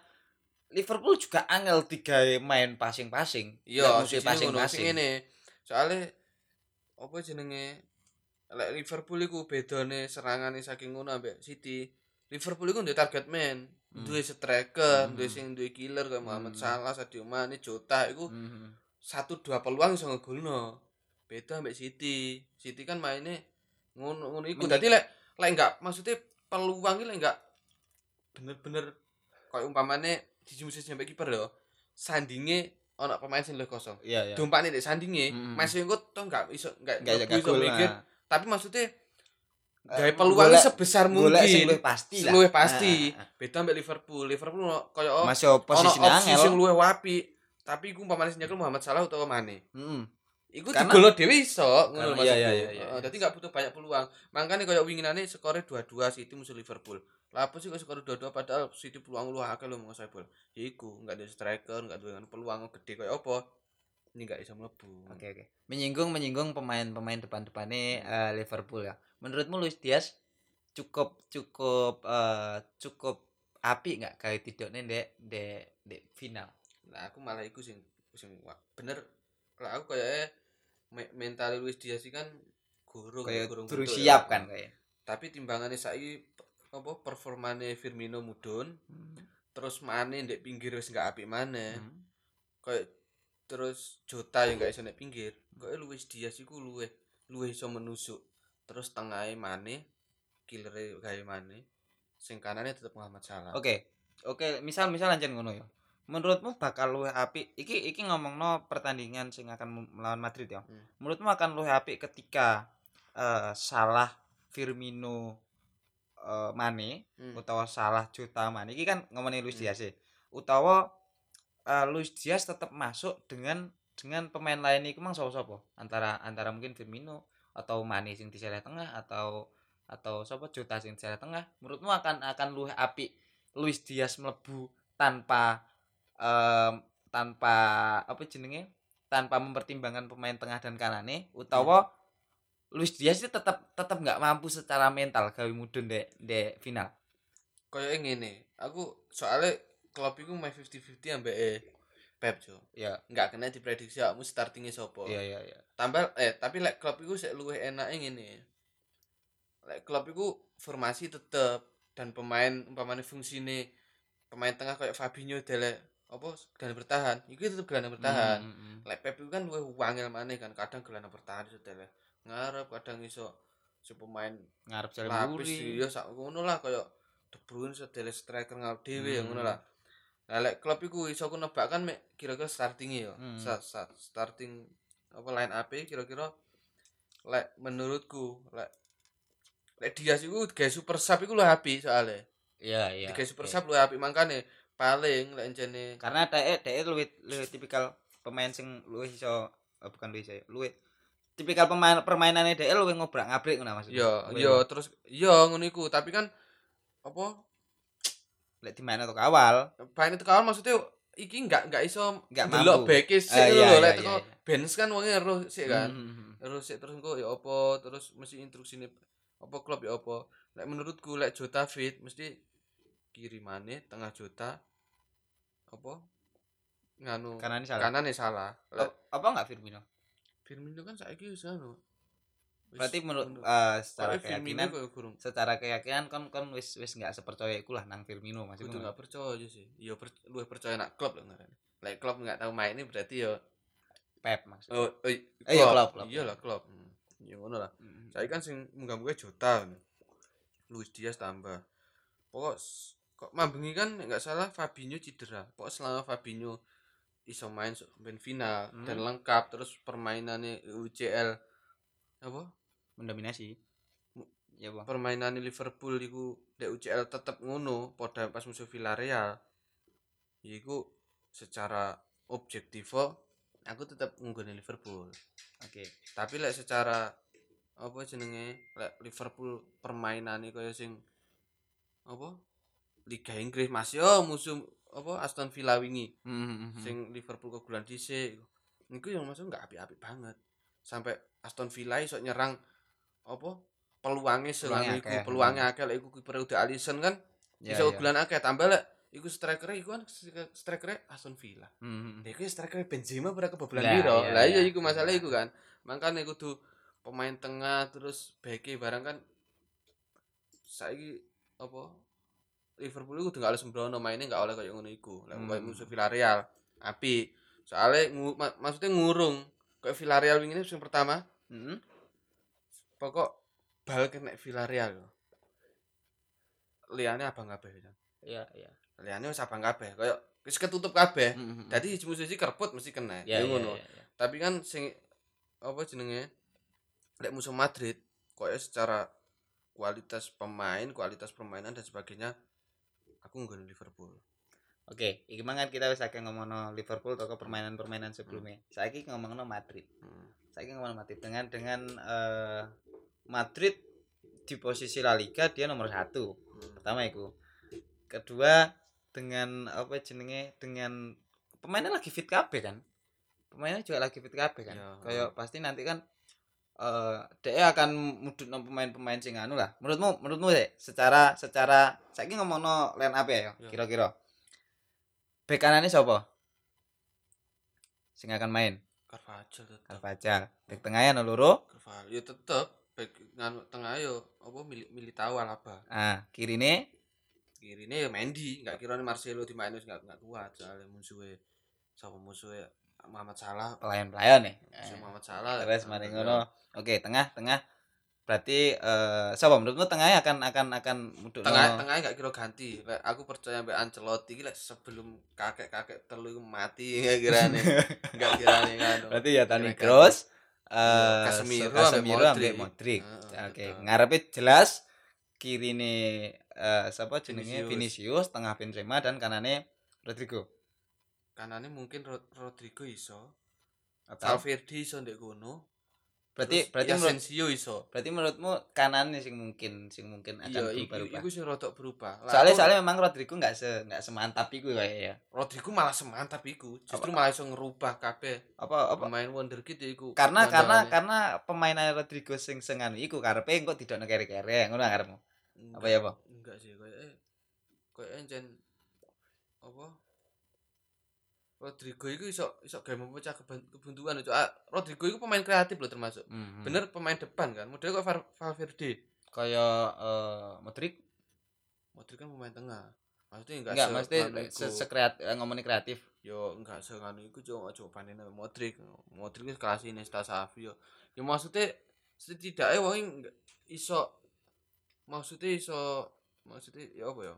Liverpool juga angel tiga main passing-passing. Iya, musuh passing-passing. ngene. Soale apa jenenge lek Liverpool iku bedane serangane saking ngono ambek City. Liverpool iku duwe target man, Hmm. duwe striker, Hmm. duwe sing duwe killer kayak Muhammad Hmm. Salah, Sadio Mane, Jota iku Mhm. satu dua peluang iso ngegolno. Beda ambek City. City kan maine ngono ngono iku. Dadi lek lek enggak maksudnya peluang iki lek enggak bener-bener kayak umpamane dijumusi sampai kiper yo. Sandinge ana pemain sing kosong. Iya, iya. Dompane nek sandinge, Mm. Mas engko toh enggak iso enggak iso mikir, lah. tapi maksudnya gawe peluang golek- sebesar Golek mungkin. luwih pasti lah. Luwih pasti. Ah, ah, Beda ambek Liverpool. Liverpool oh, Masih posisi opsi sing luwih wapi. Tapi iku umpamane nyekel Muhammad Salah utawa Mane. Heeh. Iku Karena- digolo dhewe iso ngono maksudku. iya, iya, iya, iya. Dadi enggak butuh banyak peluang. Makanya kaya winginane skore 2-2 City musuh Liverpool. Lah apa sih kok skor 2-2 padahal City peluang lu akeh lho menguasai bola. Ya iku, enggak ada striker, enggak duwe peluang gede kaya apa. Ini enggak iso mlebu. Oke, oke. Menyinggung menyinggung pemain-pemain depan-depannya eh, Liverpool ya. Menurutmu Luis Diaz cukup cukup eh, cukup api nggak kayak tidaknya dek dek dek final? Lah aku malah iku sing sing bener lah aku kayak me mental Luis Diaz iki kan gurung Kayak gurung bentuk siap ya. kan kayak. Tapi timbangannya saiki apa performane Firmino mudun, terus Mane ndek pinggir wis enggak apik maneh. Hmm. Kayak terus Jota yang enggak iso nek pinggir. Kayak Luis Diaz iku luwih luwih iso menusuk. Terus tengahnya Mane, killere gawe Mane. Sing kanane tetep Muhammad Salah. Oke. Oke, misal misal lanjut ngono ya. Menurutmu bakal luwih apik iki iki ngomongno pertandingan sing akan melawan Madrid ya. Hmm. Menurutmu akan luwih apik ketika eh, Salah Firmino eh, Mane Hmm. utawa Salah Jota Mane iki kan ngomongin Luis Hmm. Diaz e. Utawa eh, Luis Diaz tetap masuk dengan dengan pemain lain iku mang sapa-sapa? Antara antara mungkin Firmino atau Mane sing di sisi tengah atau atau sapa Jota sing di sisi tengah. Menurutmu akan akan luwih apik Luis Diaz mlebu tanpa em, tanpa apa jenenge? tanpa mempertimbangkan pemain tengah dan kanane utawa Luis Diaz itu tetap tetap nggak mampu secara mental gawe mudun dek dek final. Kayak ngene, aku soalnya klub iku main 50-50 ambek Pep jo. Ya, Enggak kena diprediksi kamu startingnya sopo. iya iya iya. Tambah eh tapi lek klub iku sik luwih enake ngene. Lek klub iku formasi tetep dan pemain umpamane fungsine pemain tengah kayak Fabinho dele apa gelandang bertahan, iku tetep gelandang bertahan. Hmm, hmm, hmm. Lek Pep iku kan luwih wangel maneh kan, kadang gelandang bertahan iso dele ngarep, kadang iso si pemain ngarep jalan lapis buri. ya sak ngono lah kaya De Bruyne sedele striker ngarep dhewe ya Hmm. ngono lah. Lah lek klub iku iso aku nebak kan mek kira-kira starting ya. Hmm. Sa- sa- starting apa line up kira-kira lek menurutku lek lek Dias iku gawe super sub iku lho apik soalnya iya iya digawe super oke. sub lho apik mangkane paling lek encene karena dhek dhek luwih luwih tipikal pemain sing luwih iso eh, bukan luwih iso ya, luwih tipikal pemain permainannya dhek luwih ngobrak-ngabrik ngono maksudnya yo yo terus yo ngono iku tapi kan apa lek dimain atau awal? Paling itu kawan maksudnya iki enggak enggak iso Nggak ndelok mampu. beke sik lho iya, lho iya, lek iya, teko iya. Benz kan wonge ero sik kan? Hmm, terus sik terus engko ya apa terus mesti instruksine apa klub ya apa lek menurutku lek Jota fit mesti kirimane tengah Jota apa nganu karena ini salah. kanane salah. Lek apa, enggak Firmino? Firmino kan saiki wis anu Wis berarti menurut eh, secara keyakinan secara keyakinan kon kon wis wis enggak sepercaya iku lah nang Firmino masih kudu nggak percaya sih. Iya per, luwih percaya nak klub lho ngarane lek klub nggak tahu main ini berarti ya Pep maksudnya. Oh, oh Eh, iya, klub, klub. iya lah klub. Hmm, ya ngono lah. Hmm. saya kan sing munggah-munggah Jota Luis Diaz tambah. Pokok kok mambengi kan nggak salah Fabinho cedera. Pokok selama Fabinho iso main sampai final Hmm. dan lengkap terus permainannya UCL apa mendominasi. Ya bang permainan Liverpool iku dek UCL tetep ngono pada pas musuh Villarreal. Iku secara objektif aku tetep ngungguni Liverpool. Oke. Tapi lek secara apa jenenge? Lek Liverpool permainane kaya sing apa? Liga Inggris Mas. Yo musuh apa Aston Villa wingi. Hmm, sing Liverpool kegulan dhisik. Niku yang masuk nggak apik-apik banget. Sampai Aston Villa iso nyerang apa peluangnya iku akeh. peluangnya akeh lek iku kiper udah Alisson kan ya, iso ya. kegulan akeh tambah lek iku striker iku kan striker Aston Villa Hmm, Dia iku striker Benzema pada kebobolan Lah, piro iya, lah iya iya. iku masalah iku kan makanya kudu pemain tengah terus beke barang kan saiki apa Liverpool iku kudu gak oleh sembrono mainnya gak oleh kayak ngono iku Hmm. kayak musuh Villarreal api soalnya ngu, ma- maksudnya ngurung kayak Villarreal wingi ini yang pertama hmm. Pokok bal kena Villarreal liane abang kabeh iya iya liane wis abang kabeh kayak wis ketutup kabeh Hmm, hmm, Jadi musuh siji kerput mesti kena. ya Ya, ya, ngono. ya, ya. Tapi kan sing apa jenenge? Lek musuh Madrid koyo secara kualitas pemain, kualitas permainan dan sebagainya aku nggak Liverpool. Oke, iki mangan kita wis akeh ngomongno Liverpool toko permainan-permainan sebelumnya. Saiki ngomongno Madrid. Hmm. Saiki ngomongno Madrid dengan dengan eh, Madrid di posisi La Liga dia nomor satu. Hmm. Pertama itu. Kedua dengan apa jenenge dengan pemainnya lagi fit kabeh kan. Pemainnya juga lagi fit kabeh kan. Ya. Kayak pasti nanti kan eh dia akan mudut pemain-pemain sing anu lah. Menurutmu menurutmu deh secara secara saiki ngomongno line up ya Ya. kira-kira. Bek kanane sapa? Sing akan main Carvajal tetep. Carvajal. Bek tengahnya ono loro. Carvajal ya tetep back nganu tengah yo apa milih tahu Alaba. Ah, kirine Kirine ya Mendy, enggak kirane Marcelo dimainin wis enggak enggak kuat soalnya musuhnya sapa musuhnya Muhammad Salah. pelayan-pelayan nih. Musuh Eh. Muhammad Salah. Terus mari ngono. Oke, tengah tengah. Berarti eh sapa menurutmu tengahnya akan akan akan muduk tengah tengah nggak kira ganti aku percaya mbak Ancelotti lek sebelum kakek kakek iku mati nggak kira nih nggak kira nih kan Berarti ya Toni Kira-kira. Kroos Iya, eh Casemiro Casemiro ambek Modric. Heeh, Oke, betul. ngarepe jelas kirine eh siapa jenenge Vinicius. Tengah Benzema dan kanane Rodrigo. kanannya mungkin Rod- Rodrigo iso Atau Valverde iso ndek kono berarti Terus berarti menurut, Asensio iso. berarti menurutmu kanannya sing mungkin sing mungkin akan iya berubah. iku sing rodok berubah. Lah, Soalnya aku- soalnya memang Rodrigo nggak se nggak semantap iku kayak ya. Rodrigo malah semantap iku. Justru Apa- malah iso ngerubah kabeh Apa apa? pemain wonderkid ya iku karena karena karena pemainan Rodrigo sing sengan iku karepe engko tidak kere-kere ngono karepmu apa ya apa enggak sih kayak eh kayak encen apa Rodrigo itu iso iso gawe memecah kebuntuan itu ah, Rodrigo itu pemain kreatif loh termasuk. Hmm. bener pemain depan kan? Modelnya kok Valverde. Kayak eh Modric? Modric kan pemain tengah. Maksudnya enggak, enggak se- nganu se, se kreatif ngomongin kreatif. Yo enggak se nganu iku cuma panen Modric. Modric itu kelas ini Xavi yo. Ya maksudnya setidaknya wong iso maksudnya iso maksudnya ya apa ya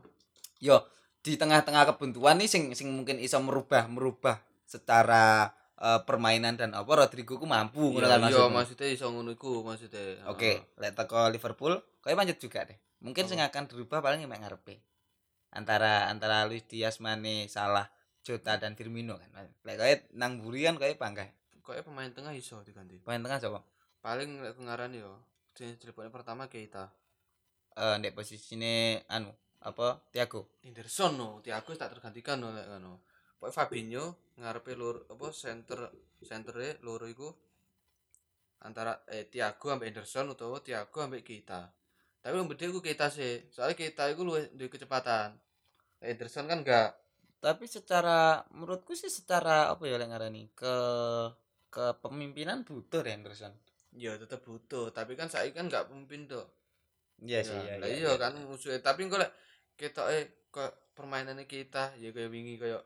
yo di tengah-tengah kebuntuan nih sing sing mungkin iso merubah merubah secara eh, permainan dan apa Rodrigo ku mampu ngono iya kan iya maksudmu? maksudnya iso ngono iku maksudnya Oke, lek teko Liverpool, kowe lanjut juga deh. Mungkin Apa? sing akan dirubah paling mek ngarepe. Antara antara Luis Diaz, Mane, Salah, Jota dan Firmino kan. Lek kowe nang buri kan kowe kok pemain tengah iso diganti Pemain tengah sapa? paling lek aku ngarani yo jenis pertama Keita Eh ndek posisine anu, apa? Thiago. Henderson no Thiago tak tergantikan no lek ngono. Pokoknya Fabinho ngarepe lur apa center centere loro iku. Antara eh Thiago ambek Henderson utawa Thiago ambek Keita. Tapi yang beda iku Keita sih. Soalnya Keita iku luwih duwe kecepatan. Henderson kan enggak. Tapi secara menurutku sih secara apa ya lek ngarani ke kepemimpinan butuh Henderson. ya tetep butuh. Tapi kan saya kan enggak pemimpin tuh Iya Ya, lah iya kan musuhnya. Tapi kok lek ketoke kok permainannya kita ya kayak wingi kayak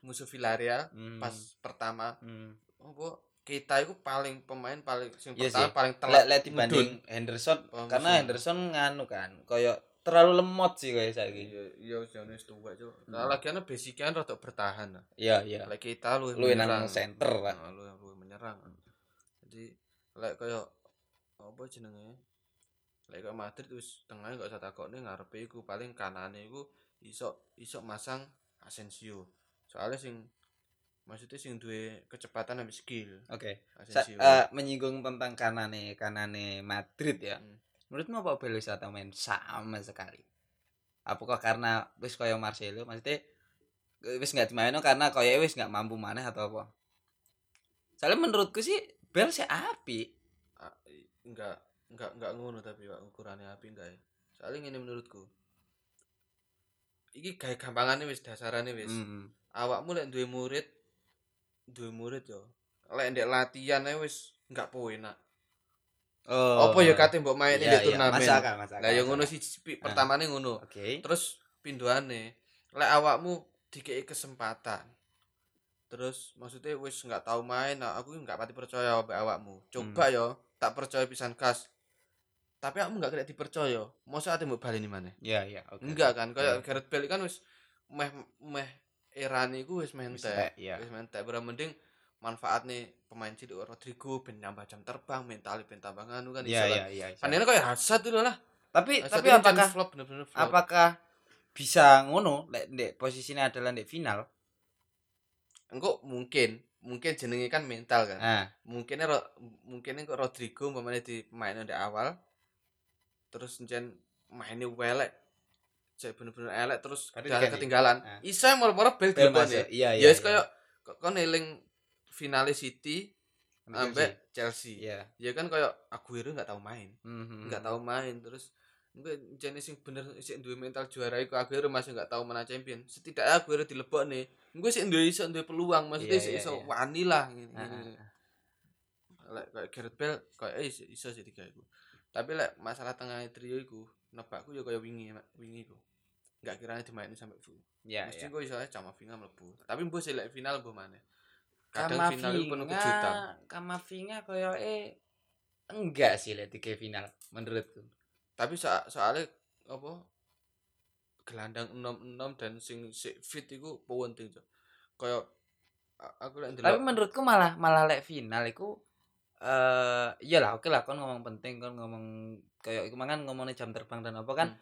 musuh Villarreal Hmm. pas pertama Hmm. apa kita itu paling pemain paling sing Iya pertama sih. paling telat lek dibanding Henderson Oh, karena musuh. Henderson nganu kan koyo terlalu lemot sih kayak saiki. iya iya jane cuk Hmm. nah lagi ana basicnya kan rada bertahan lah Iya, iya. lek kita lu Lu nang center nah, lu lu menyerang jadi lek kaya apa jenenge lek kaya Madrid wis tengahnya gak usah takokne ngarepe iku paling kanane iku iso iso masang Asensio soalnya sing maksudnya sing duwe kecepatan ambek skill Oke. Sa- Asensio eh, menyinggung tentang kanane kanane Madrid ya. Hmm. Menurutmu apa Belis atau main sama sekali? Apakah karena wis koyo Marcelo maksudnya wis nggak dimaino karena koyo wis nggak mampu maneh atau apa? Soalnya menurutku sih Bel sih api. Ah, i- enggak enggak enggak ngono tapi Pak ukurannya api enggak ya? Soalnya ini menurutku. Iki gawe gampangane wis dasarane wis. Hmm. awakmu lek duwe murid duwe murid yo lek ndek latihan wis enggak enak Oh. apa ya kate mbok main Iya, ndek iya, turnamen? Lah ya masuk ngono pi- pertamane ngono. Oke. terus pinduane lek awakmu dikei kesempatan terus maksudnya wis nggak tahu main nah, aku nggak pati percaya awakmu. Coba Hmm. yo tak percaya pisan kas tapi aku nggak kena dipercaya masa ate mbok baleni mana Iya, iya, oke. enggak kan kayak Oke. Gareth Bale kan wis meh meh erane iku wis mentek entek, Iya. wis mentek berapa mending manfaat nih pemain cilik Rodrigo ben nambah jam terbang mental ben tambah nganu kan Iya, iya, kan iya. iya. Panennya kayak Hazard dulu lah Tapi Hazard tapi apakah flop bener-bener flop apakah bisa ngono lek ndek posisinya adalah ndek final? engko mungkin mungkin jenenge kan mental kan Nah, mungkinnya mungkinnya kok Rodrigo umpamanya di di awal terus jen mainnya welek jadi bener-bener elek terus Kadang ketinggalan. Ah. isa moro-moro bel dilebon ya Iya, ya iya. wis kayak kok kok neling finale City ambek Chelsea. Iya. ya kan kayak Aguero nggak tahu main. Mhm. nggak tahu main terus mungkin jenis sing bener sing duwe mental juara iku Aguero masih nggak tahu menang champion setidaknya Aguero dilebok nih gue sih duwe iso duwe peluang maksudnya sih iya, iso iya. wani lah gini, Ah, ah, kayak Gareth Bale kayak eh iso, iso sih tiga iku tapi lek masalah tengah trio iku nebakku ya kayak wingi wingi iku nggak kiranya dimainin sampai full. Iya, mesti iya. gue iso aja Camavinga mlebu. Tapi mbok sih lek final mbok mana kadang final itu penuh kejutan. Kamavinga koyo eh enggak sih lek tiga final menurutku. tapi so soalnya apa? Gelandang enam enam dan sing si fit iku penting cok. Kayak a- aku lek Tapi ndelok menurutku malah malah lek final iku eh iyalah oke lah kon ngomong penting kon ngomong kayak mangan ngomongnya jam terbang dan apa kan. Hmm.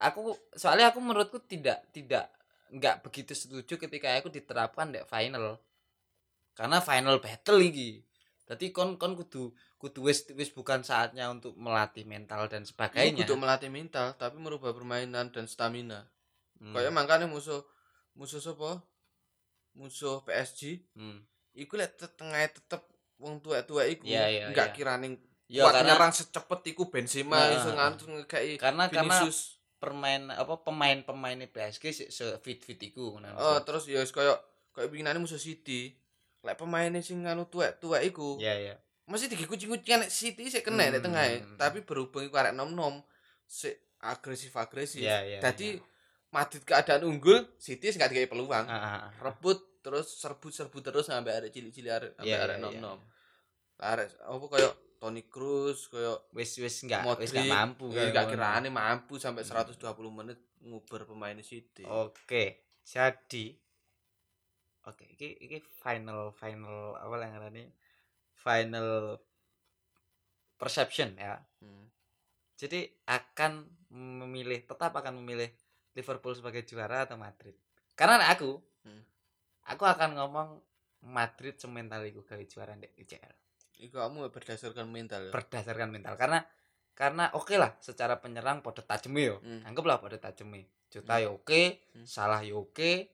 Aku soalnya aku menurutku tidak tidak nggak begitu setuju ketika aku diterapkan di final. Karena final battle iki. Jadi kon kon kudu kudu wis wis bukan saatnya untuk melatih mental dan iku sebagainya. kudu melatih mental tapi merubah permainan dan stamina Hmm, kayak makanya musuh musuh sapa musuh PSG hmm. iku lek te- tengah tetep wong tua-tua iku Iya, iya, nggak iya. kiraning Ya kuat karena nyerang secepet iku Benzema Nah, iso ngantuk ngekei karena karena Vinicius permain apa pemain-pemain PSG se, se fit fit iku ngono oh terus ya wis koyo koyo winginane musuh City lek pemainnya sing nganu tua-tua iku Iya iya. masih dikucing-kucing nek City sik kena nek Hmm. tengah tapi berhubung iku arek nom-nom sik agresif-agresif Iya iya. Dadi Madrid keadaan unggul, City gak dikai peluang. ah, Rebut terus serbu-serbu terus sampai arek cilik-cilik arek sampai Iya, arek iya, nom-nom. Arek apa koyo Toni Kroos, koyo wis wis enggak wis enggak mampu iya, kayak gak ngono. kirane mampu sampai Hmm. 120 menit nguber pemain City. Oke, jadi oke iki iki final final apa yang ngarani final perception ya Hmm. jadi akan memilih tetap akan memilih Liverpool sebagai juara atau Madrid karena aku Hmm. Aku akan ngomong Madrid semental iku gawe juara di UCL Iku kamu berdasarkan mental ya. berdasarkan mental karena karena oke lah secara penyerang pada tajeme yo Hmm. anggaplah pada tajeme Jota Hmm. ya oke Hmm. salah ya oke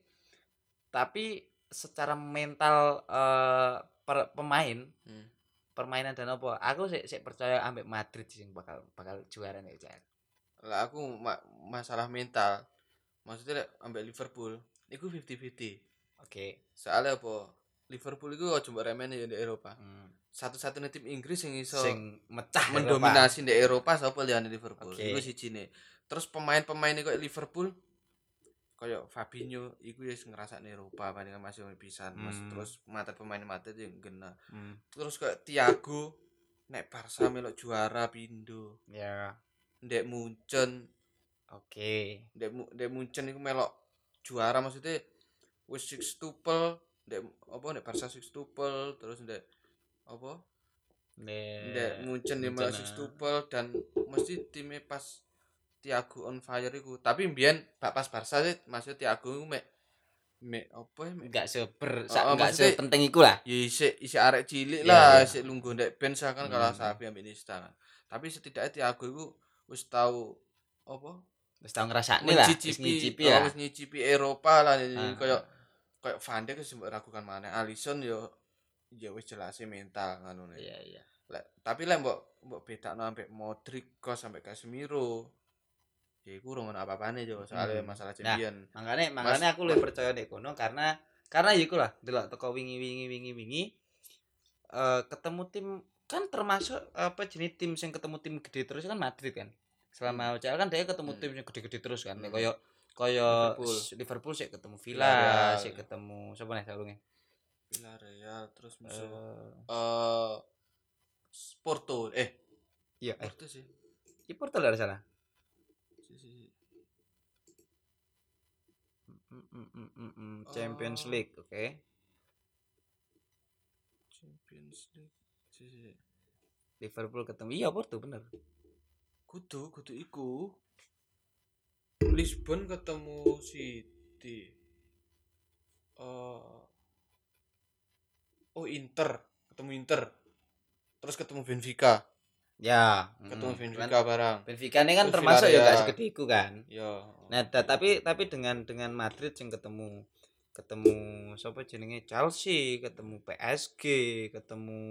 tapi secara mental eh, per- pemain Hmm. permainan dan apa aku sih sih percaya ambek Madrid sih bakal bakal juara nih UCL Lah aku ma- masalah mental. Maksudnya ambek Liverpool, iku 50-50. Oke Soalnya apa? Liverpool aja mbok remen ya di Eropa. Hmm. Satu-satunya tim Inggris yang iso sing mecah mendominasi di Eropa sapa liyane Liverpool. Oke. Iku sijine. Terus pemain-pemain kayak Liverpool kayak Fabinho iku ya ngerasakne Eropa palingan masih pisan. Mas Hmm. terus mata pemain mata yang kena. Eropa. Hmm. Terus kayak Thiago nek Barca melok juara pindo. ya Ndek Munchen, oke ndek Mu- ndek Munchen iku melok juara maksudnya wis six tuple, ndek apa ndek Barca six tuple, terus ndek apa Ndek Munchen dia malah six tuple dan mesti timnya pas Thiago on fire iku. Tapi mbiyen bak pas Barca sih maksud Thiago iku mek mek apa ya mek enggak seber Oh, sa, oh, enggak sepenting iku lah ya isik isik arek cilik Iya, lah, iya. isik lungguh ndek bench kan kalah Hmm. sapi ambek Nista kan. Tapi setidaknya Thiago iku wis tau apa wis tau ngrasakne lah wis oh, ya wis nyicipi Eropa lah Ah. kayak kayak Van Dijk wis ragukan mana Alisson yo ya wis jelas mental ngono nih. iya iya Lek, tapi lek mbok mbok bedakno ambek Modric kos sampai Casemiro. Ya iku urung ono apa-apane yo soalnya Hmm. masalah Nah, champion. makanya Mas- makanya aku lebih percaya nek kono karena karena ya iku lah delok teko wingi wingi wingi wingi eh ketemu tim kan termasuk apa jenis tim sing ketemu tim gede terus kan Madrid kan selama UCL kan dia ketemu Hmm. tim yang gede-gede terus kan Hmm. koyo koyo Liverpool. Liverpool sih ketemu. Villa sih ketemu siapa nih salungnya Villarreal terus musuh eh eh Porto eh iya eh Porto sih. di Porto ada salah Si, si. Mm, mm, mm, mm. Champions Oh. League oke Champions League. Si, si, si. Liverpool ketemu iya Porto bener Kudu kudu iku. Lisbon ketemu City. Eh Oh Inter, ketemu Inter. Terus ketemu Benfica, ya ketemu mm. Benfica barang. Benfica ini kan Terus termasuk ya gak Villarreal. segede iku kan Ya. Nah, ta- tapi tapi dengan dengan Madrid yang ketemu ketemu siapa jenenge Chelsea, ketemu PSG, ketemu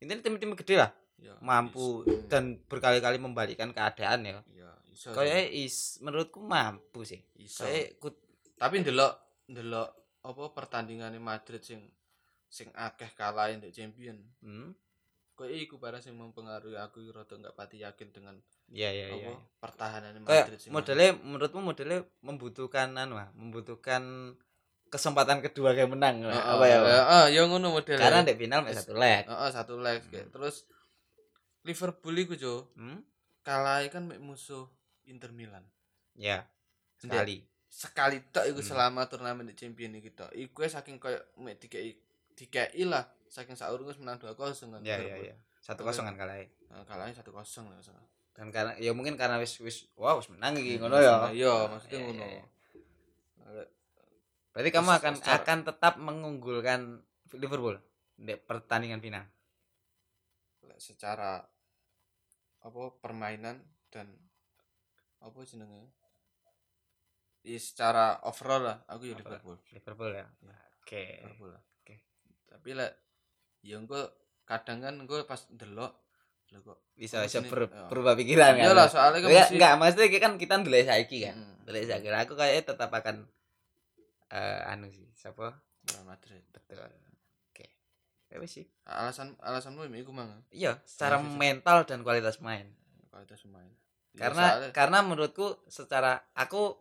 ini tim-tim gede lah ya, mampu is- dan berkali-kali membalikkan keadaan ya. ya iso. Is menurutku mampu sih. iso. Kayak kut- Tapi ndelok ndelok apa pertandingannya Madrid sing sing akeh kalahin di champion. hmm, Kayak iku para sing mempengaruhi aku rada enggak pati yakin dengan ya ya apa ya. pertahanan Madrid sing modelnya menurutmu modelnya membutuhkan anu ah, membutuhkan kesempatan kedua kayak menang. Heeh, apa ya? Pak? Heeh, ya ngono modelnya. Karena di final satu leg. Heeh, satu leg. Hmm. Terus Liverpool iku Jo, Hmm? kalah kan musuh Inter Milan. Ya. Sekali. Sekali tok iku Hmm. selama turnamen di champion iki tok. Iku saking koyo mek dikei dikei lah saking saurung wis menang 2-0 kan Ya ya ya. Satu kosong kan kalahnya. Nah, kalahnya 1-0 lah salah. dan karena ya mungkin karena wis wis wow wis menang iki Hmm, ngono ya Iya, maksudnya ngono. berarti kamu akan secara- akan tetap mengunggulkan Liverpool di pertandingan final secara apa permainan dan apa jenenge? Ya secara overall lah aku ya. Liverpool. Liverpool ya? Iya. oke. Liverpool lah. Oke. tapi lek ya engko kadang kan engko pas ndelok lho kok bisa bisa ber- Ya. berubah pikiran iya lah soalnya kan enggak, mesti enggak maksudnya kan kita ndelok saiki kan Mm, ndelok saiki. Aku kayaknya tetap akan eh anu sih siapa? Real Madrid. Betul ya wis sih. Alasan alasanmu ini iku mang. Iya secara Iya, sih, sih. mental dan kualitas main. Kualitas pemain Ya, karena soalnya- karena menurutku secara aku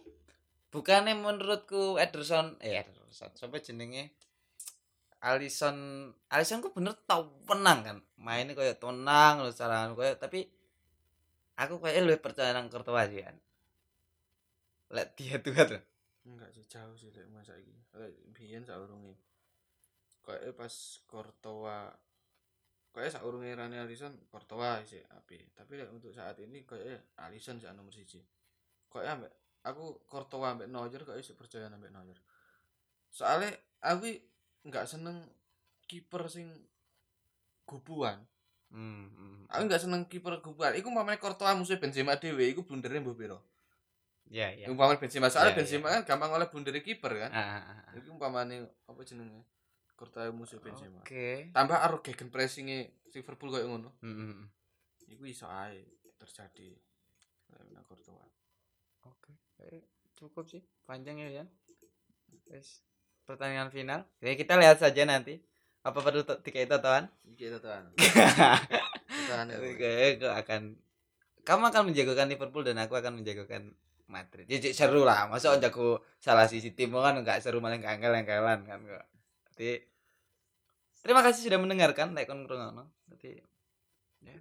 bukannya menurutku Ederson eh Ederson siapa jenenge Alisson Alisson ku bener tau penang kan. Mainnya kayak tenang loh secara kayak tapi aku kayak lebih percaya nang Courtois sih kan. Lek dia tuh tuh enggak sih jauh sih lek masa iki lek biyen saurunge kayak pas Courtois kayak saurunge Rani Alisson Courtois sih api tapi untuk saat ini kayak Alisson sih nomor siji kayak ambek aku Courtois ambek Neuer kayak sih percaya ambek Neuer soalnya aku nggak seneng kiper sing gubuan Hmm. hmm. aku nggak seneng kiper gubuan iku umpamane Courtois musuh Benzema dhewe iku blundere mbok piro Ya, ya. umpamane Benzema soalnya Ya, Benzema kan gampang oleh blundere kiper kan Ah, ah, ah. Iki umpamane apa jenenge? Courtois musuh Benzema. Oke. Tambah aro gegen pressinge Liverpool koyo ngono. Hmm, hmm. Iku iso ae terjadi. Nek Courtois. Oke. Eh, Cukup sih. Panjang ya, Yan. Wes. Pertandingan final. Ya, kita lihat saja nanti. Apa perlu tiga itu tawan? Iki tetan. Tetan. Oke, aku akan kamu akan menjagokan Liverpool dan aku akan menjagokan Madrid. Jadi seru lah. Masa jago salah sisi tim kan enggak seru malah kangkel-kangkelan kan kok. Jadi terima kasih sudah mendengarkan like kon ngrungokno. Jadi ya